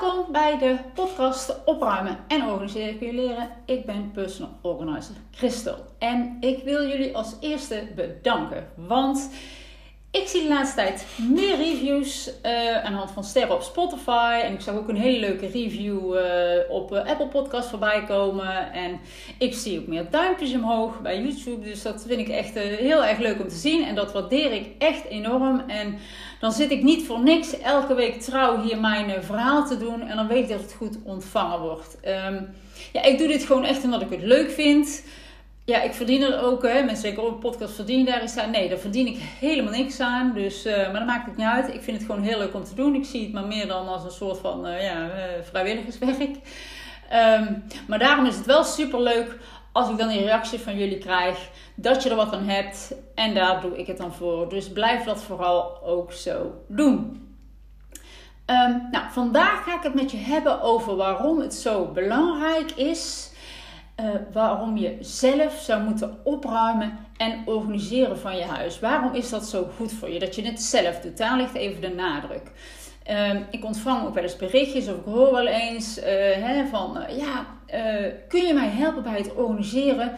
Welkom bij de podcast Opruimen en Organiseren kun je leren. Ik ben personal organizer Christel en ik wil jullie als eerste bedanken, want ik zie de laatste tijd meer reviews uh, aan de hand van sterren op Spotify. En ik zag ook een hele leuke review uh, op uh, Apple Podcast voorbij komen. En ik zie ook meer duimpjes omhoog bij YouTube. Dus dat vind ik echt heel erg leuk om te zien. En dat waardeer ik echt enorm. En dan zit ik niet voor niks elke week trouw hier mijn verhaal te doen. En dan weet ik dat het goed ontvangen wordt. Um, ja, ik doe dit gewoon echt omdat ik het leuk vind. Ja, ik verdien er ook, hè, mensen denken, oh, een podcast verdienen daar is aan. Nee, daar verdien ik helemaal niks aan. Dus, uh, maar dat maakt het niet uit. Ik vind het gewoon heel leuk om te doen. Ik zie het maar meer dan als een soort van uh, ja, uh, vrijwilligerswerk. Um, maar daarom is het wel super leuk als ik dan een reactie van jullie krijg. Dat je er wat aan hebt. En daar doe ik het dan voor. Dus blijf dat vooral ook zo doen. Um, nou, vandaag ga ik het met je hebben over waarom het zo belangrijk is uh, waarom je zelf zou moeten opruimen en organiseren van je huis. Waarom is dat zo goed voor je? Dat je het zelf doet. Daar ligt even de nadruk. Uh, ik ontvang ook wel eens berichtjes of ik hoor wel eens uh, hè, van uh, ja, kun je mij helpen bij het organiseren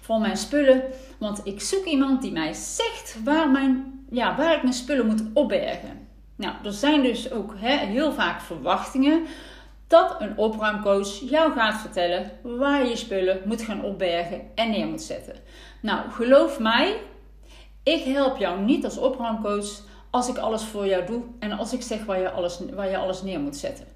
van mijn spullen? Want ik zoek iemand die mij zegt waar, mijn, ja, waar ik mijn spullen moet opbergen. Nou, er zijn dus ook hè, heel vaak verwachtingen dat een opruimcoach jou gaat vertellen waar je spullen moet gaan opbergen en neer moet zetten. Nou, geloof mij, ik help jou niet als opruimcoach als ik alles voor jou doe en als ik zeg waar je alles, waar je alles neer moet zetten.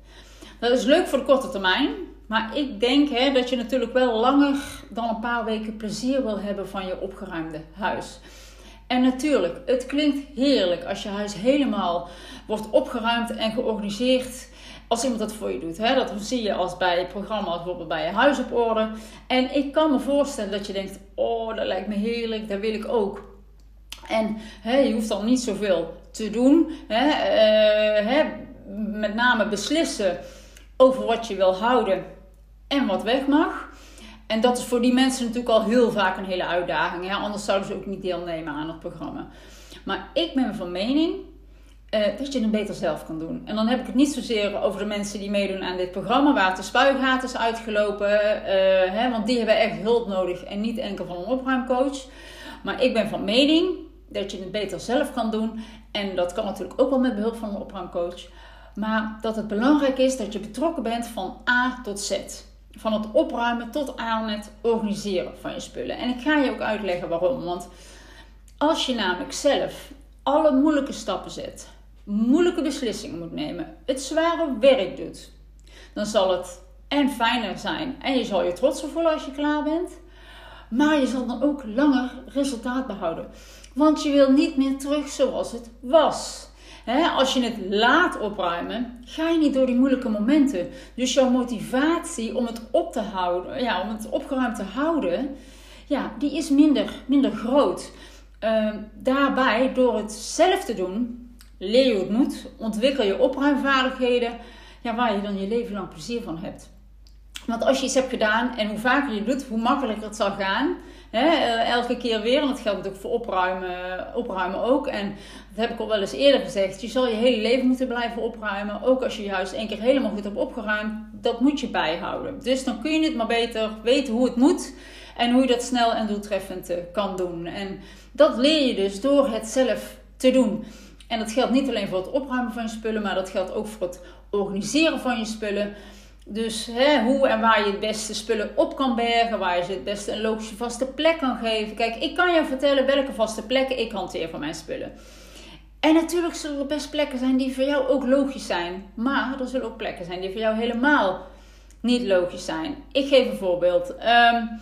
Dat is leuk voor de korte termijn, maar ik denk hè, dat je natuurlijk wel langer dan een paar weken plezier wil hebben van je opgeruimde huis. En natuurlijk, het klinkt heerlijk als je huis helemaal wordt opgeruimd en georganiseerd als iemand dat voor je doet. Hè? Dat zie je als bij programma's, bijvoorbeeld bij je huis op orde. En ik kan me voorstellen dat je denkt: oh, dat lijkt me heerlijk, dat wil ik ook. En hè, je hoeft dan niet zoveel te doen. Hè? Uh, hè? Met name beslissen over wat je wil houden en wat weg mag. En dat is voor die mensen natuurlijk al heel vaak een hele uitdaging. Hè? Anders zouden ze ook niet deelnemen aan het programma. Maar ik ben van mening uh, dat je het beter zelf kan doen. En dan heb ik het niet zozeer over de mensen die meedoen aan dit programma, waar de spuigaat is uitgelopen. Uh, hè, want die hebben echt hulp nodig en niet enkel van een opruimcoach. Maar ik ben van mening dat je het beter zelf kan doen. En dat kan natuurlijk ook wel met behulp van een opruimcoach. Maar dat het belangrijk is dat je betrokken bent van A tot Z. Van het opruimen tot aan het organiseren van je spullen. En ik ga je ook uitleggen waarom. Want als je namelijk zelf alle moeilijke stappen zet, moeilijke beslissingen moet nemen, het zware werk doet, dan zal het en fijner zijn en je zal je trotser voelen als je klaar bent. Maar je zal dan ook langer resultaat behouden. Want je wil niet meer terug zoals het was. als je het laat opruimen, ga je niet door die moeilijke momenten. Dus jouw motivatie om het op te houden, ja, om het opgeruimd te houden, ja, die is minder, minder groot. Uh, daarbij, door het zelf te doen, leer je het moet, ontwikkel je opruimvaardigheden, ja, waar je dan je leven lang plezier van hebt. Want als je iets hebt gedaan en hoe vaker je doet, hoe makkelijker het zal gaan. Uh, elke keer weer, en dat geldt natuurlijk voor opruimen, opruimen ook. En dat heb ik al wel eens eerder gezegd. Je zal je hele leven moeten blijven opruimen. Ook als je je huis één keer helemaal goed hebt opgeruimd. Dat moet je bijhouden. Dus dan kun je het maar beter weten hoe het moet. En hoe je dat snel en doeltreffend uh, kan doen. En dat leer je dus door het zelf te doen. En dat geldt niet alleen voor het opruimen van je spullen, maar dat geldt ook voor het organiseren van je spullen. Dus hè, hoe en waar je het beste spullen op kan bergen, waar je ze het beste een logische vaste plek kan geven. Kijk, ik kan je vertellen welke vaste plekken ik hanteer van mijn spullen. En natuurlijk zullen er best plekken zijn die voor jou ook logisch zijn. Maar er zullen ook plekken zijn die voor jou helemaal niet logisch zijn. Ik geef een voorbeeld. Um,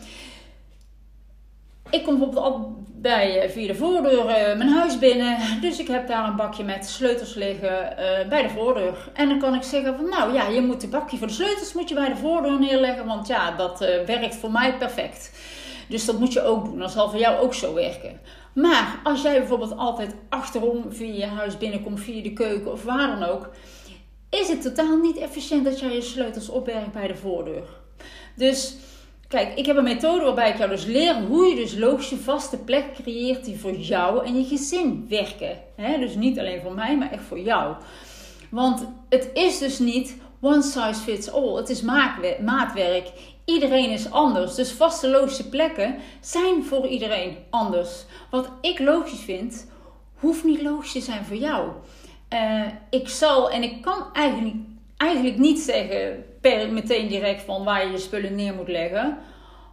ik kom bijvoorbeeld bij, eh, via de voordeur uh, mijn huis binnen. Dus ik heb daar een bakje met sleutels liggen uh, bij de voordeur. En dan kan ik zeggen van nou ja, je moet het bakje voor de sleutels moet je bij de voordeur neerleggen. Want ja, dat werkt voor mij perfect. Dus dat moet je ook doen. Dat zal voor jou ook zo werken. Maar als jij bijvoorbeeld altijd achterom via je huis binnenkomt, via de keuken of waar dan ook. Is het totaal niet efficiënt dat jij je sleutels opbergt bij de voordeur. Dus Kijk, ik heb een methode waarbij ik jou dus leer hoe je dus logische vaste plek creëert die voor jou en je gezin werken. dus niet alleen voor mij, maar echt voor jou. Want het is dus niet one size fits all. Het is maatwerk. Iedereen is anders. Dus vaste logische plekken zijn voor iedereen anders. Wat ik logisch vind, hoeft niet logisch te zijn voor jou. Uh, ik zal en ik kan eigenlijk, eigenlijk niet zeggen per meteen direct van waar je je spullen neer moet leggen.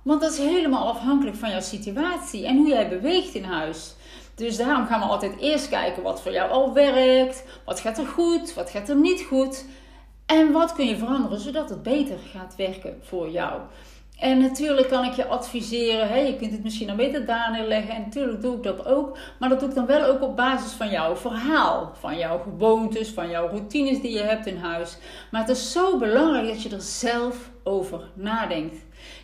Want dat is helemaal afhankelijk van jouw situatie en hoe jij beweegt in huis. Dus daarom gaan we altijd eerst kijken wat voor jou al werkt. Wat gaat er goed, wat gaat er niet goed. En wat kun je veranderen zodat het beter gaat werken voor jou. En natuurlijk kan ik je adviseren, hè, je kunt het misschien dan beter daar neerleggen. En natuurlijk doe ik dat ook. Maar dat doe ik dan wel ook op basis van jouw verhaal. Van jouw gewoontes, van jouw routines die je hebt in huis. Maar het is zo belangrijk dat je er zelf over nadenkt.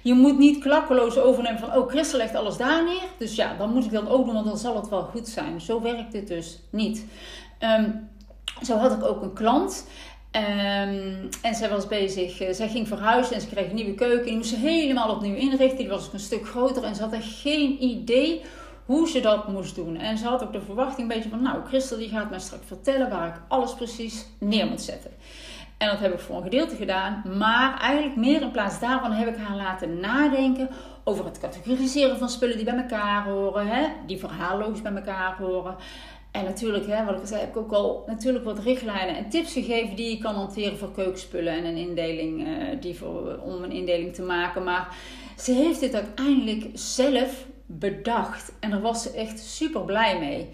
Je moet niet klakkeloos overnemen van, oh, Christel legt alles daar neer. Dus ja, dan moet ik dat ook doen, want dan zal het wel goed zijn. Zo werkt dit dus niet. Ehm, zo had ik ook een klant. Um, en zij was bezig, uh, zij ging verhuizen en ze kreeg een nieuwe keuken. Die moest ze helemaal opnieuw inrichten. Die was ook een stuk groter en ze had geen idee hoe ze dat moest doen. En ze had ook de verwachting een beetje van, nou, Christel die gaat mij straks vertellen waar ik alles precies neer moet zetten. En dat heb ik voor een gedeelte gedaan. Maar eigenlijk meer in plaats daarvan heb ik haar laten nadenken over het categoriseren van spullen die bij elkaar horen. Hè? Die verhaalloos bij elkaar horen. En natuurlijk, hè, wat ik zei, heb ik ook al natuurlijk wat richtlijnen en tips gegeven die je kan hanteren voor keukenspullen en een indeling, uh, die voor, om een indeling te maken. Maar ze heeft dit uiteindelijk zelf bedacht en daar was ze echt super blij mee.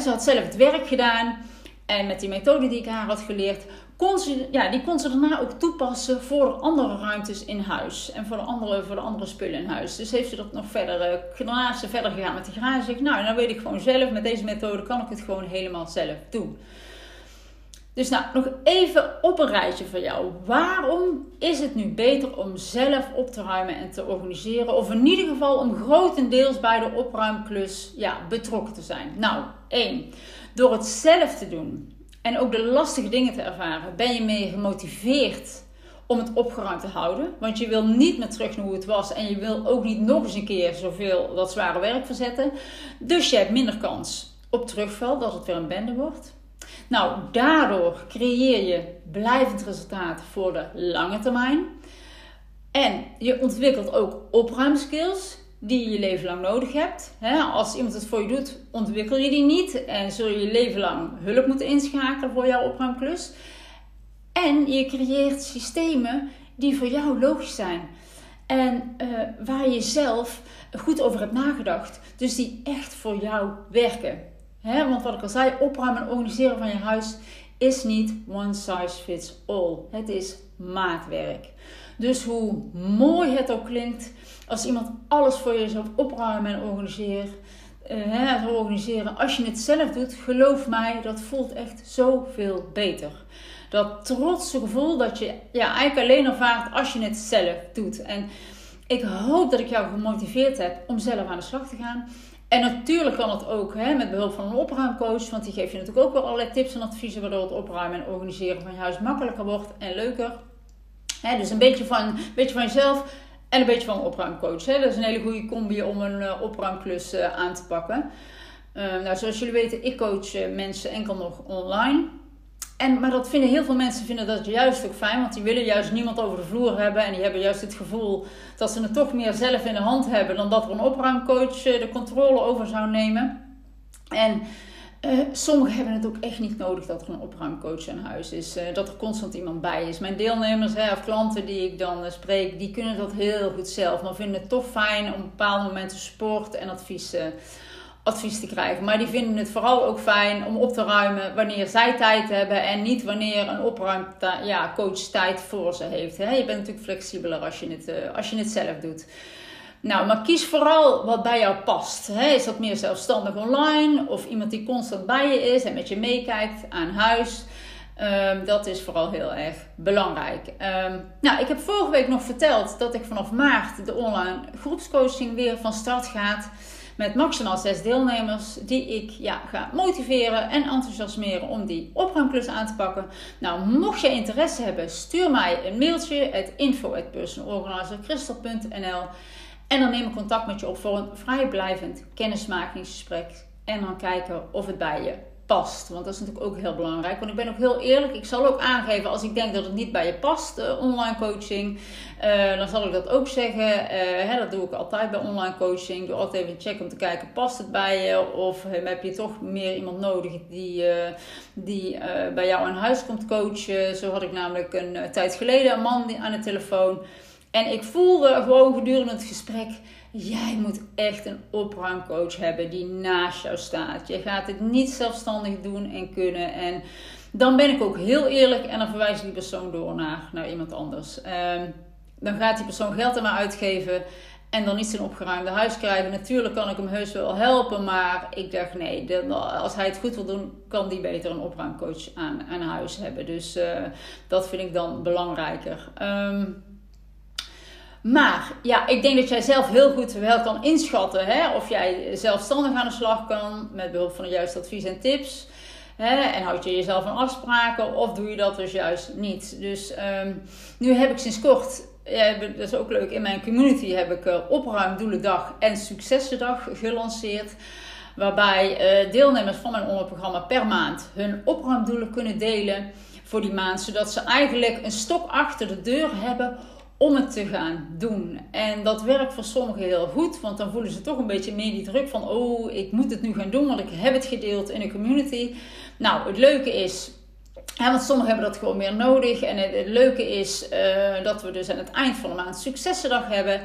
ze had zelf het werk gedaan en met die methode die ik haar had geleerd, kon ze, ja, die kon ze daarna ook toepassen voor andere ruimtes in huis. En voor de andere, voor de andere spullen in huis. Dus heeft ze dat nog verder, ze verder gegaan met de garage. Zegt, nou, dan weet ik gewoon zelf, met deze methode kan ik het gewoon helemaal zelf doen. Dus nou, nog even op een rijtje voor jou. Waarom is het nu beter om zelf op te ruimen en te organiseren? Of in ieder geval om grotendeels bij de opruimklus ja, betrokken te zijn? Nou, één, door het zelf te doen en ook de lastige dingen te ervaren, ben je meer gemotiveerd om het opgeruimd te houden. Want je wil niet meer terug naar hoe het was en je wil ook niet nog eens een keer zoveel dat zware werk verzetten. Dus je hebt minder kans op terugval dat het weer een bende wordt. Nou, daardoor creëer je blijvend resultaat voor de lange termijn. En je ontwikkelt ook opruimskills die je leven lang nodig hebt. als iemand het voor je doet, ontwikkel je die niet en zul je je leven lang hulp moeten inschakelen voor jouw opruimklus. En je creëert systemen die voor jou logisch zijn. En uh, waar je zelf goed over hebt nagedacht. Dus die echt voor jou werken. want wat ik al zei, opruimen en organiseren van je huis is niet one size fits all. Het is maatwerk. Dus hoe mooi het ook klinkt, als iemand alles voor je zou opruimen en organiseren, uh, organiseren, als je het zelf doet, geloof mij, dat voelt echt zoveel beter. Dat trotse gevoel dat je ja, eigenlijk alleen ervaart als je het zelf doet. En ik hoop dat ik jou gemotiveerd heb om zelf aan de slag te gaan. En natuurlijk kan het ook hè, met behulp van een opruimcoach, want die geeft je natuurlijk ook wel allerlei tips en adviezen waardoor het opruimen en organiseren van je huis makkelijker wordt en leuker. Dus een beetje van, een beetje van jezelf en een beetje van een opruimcoach. Dat is een hele goede combi om een uh, opruimklus uh, aan te pakken. Uh, nou, zoals jullie weten, ik coach mensen enkel nog online. En, maar dat vinden heel veel mensen vinden dat juist ook fijn, want die willen juist niemand over de vloer hebben. En die hebben juist het gevoel dat ze het toch meer zelf in de hand hebben dan dat er een opruimcoach de controle over zou nemen. En uh, sommigen hebben het ook echt niet nodig dat er een opruimcoach aan huis is. Uh, dat er constant iemand bij is. Mijn deelnemers hè, of klanten die ik dan uh, spreek, die kunnen dat heel goed zelf. Maar vinden het toch fijn om op bepaalde momenten support en advies, advies te krijgen. Maar die vinden het vooral ook fijn om op te ruimen wanneer zij tijd hebben. En niet wanneer een opruimcoach ja, tijd voor ze heeft. Hè. Je bent natuurlijk flexibeler als je het, als je het zelf doet. Nou, maar kies vooral wat bij jou past. Is dat meer zelfstandig online of iemand die constant bij je is en met je meekijkt aan huis? Um, dat is vooral heel erg belangrijk. Um, nou, ik heb vorige week nog verteld dat ik vanaf maart de online groepscoaching weer van start gaat. Met maximaal zes deelnemers die ik ja, ga motiveren en enthousiasmeren om die opruimklus aan te pakken. Nou, mocht je interesse hebben, stuur mij een mailtje. Het info.personalorganizerchrystal.nl en dan neem ik contact met je op voor een vrijblijvend kennismakingsgesprek. En dan kijken of het bij je past. Want dat is natuurlijk ook heel belangrijk. Want ik ben ook heel eerlijk. Ik zal ook aangeven als ik denk dat het niet bij je past, uh, online coaching. Uh, dan zal ik dat ook zeggen. Uh, hè, dat doe ik altijd bij online coaching. Doe altijd even een check om te kijken, past het bij je? Of heb je toch meer iemand nodig die, die bij jou aan huis komt coachen? Zo had ik namelijk een tijd geleden een man aan de telefoon. En ik voelde gewoon gedurende het gesprek Jij moet echt een opruimcoach hebben die naast jou staat. Je gaat het niet zelfstandig doen en kunnen. En dan ben ik ook heel eerlijk en dan verwijs ik die persoon door naar, iemand anders. Um, dan gaat die persoon geld aan mij uitgeven en dan niet zijn opgeruimde huis krijgen. Natuurlijk kan ik hem heus wel helpen, maar ik dacht nee, als hij het goed wil doen, kan die beter een opruimcoach aan, aan huis hebben. Dus uh, dat vind ik dan belangrijker. Um, maar ja, ik denk dat jij zelf heel goed wel kan inschatten hè, of jij zelfstandig aan de slag kan met behulp van de juiste advies en tips. Hè, en houd je jezelf aan afspraken of doe je dat dus juist niet. Dus um, nu heb ik sinds kort, ja, dat is ook leuk, in mijn community heb ik uh, opruimdoelendag en successendag gelanceerd. Waarbij uh, deelnemers van mijn onderprogramma per maand hun opruimdoelen kunnen delen voor die maand. Zodat ze eigenlijk een stok achter de deur hebben om het te gaan doen. En dat werkt voor sommigen heel goed, want dan voelen ze toch een beetje meer die druk van: oh, ik moet het nu gaan doen, want ik heb het gedeeld in een community. Nou, het leuke is. want sommigen hebben dat gewoon meer nodig. En het, leuke is uh, dat we dus aan het eind van de maand successendag hebben.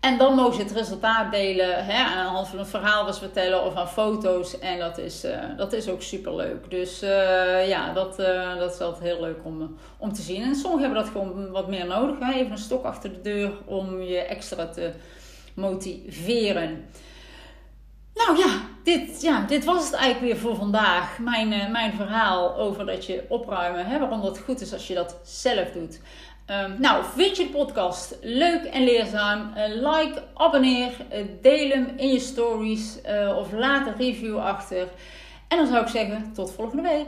En dan mogen ze het resultaat delen hè, aan de hand van een verhaal ze vertellen of aan foto's. En dat is, uh, dat is ook super leuk. Dus uh, ja, dat, uh, dat is altijd heel leuk om, om te zien. En sommigen hebben dat gewoon wat meer nodig. Hè? Even een stok achter de deur om je extra te motiveren. Nou ja dit, ja, dit was het eigenlijk weer voor vandaag. Mijn, mijn verhaal over dat je opruimen, hè, waarom het goed is als je dat zelf doet. Um, nou, vind je de podcast leuk en leerzaam? Uh, like, abonneer, uh, deel hem in je stories uh, of laat een review achter. En dan zou ik zeggen, tot volgende week.